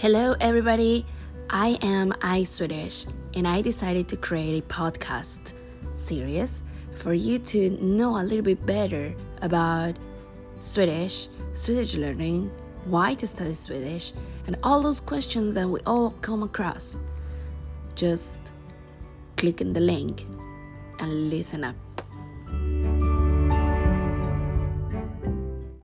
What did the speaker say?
Hello, everybody. I am Iswedish, and I decided to create a podcast series for you to know a little bit better about Swedish, Swedish learning, why to study Swedish, and all those questions that we all come across. Just click in the link and listen up.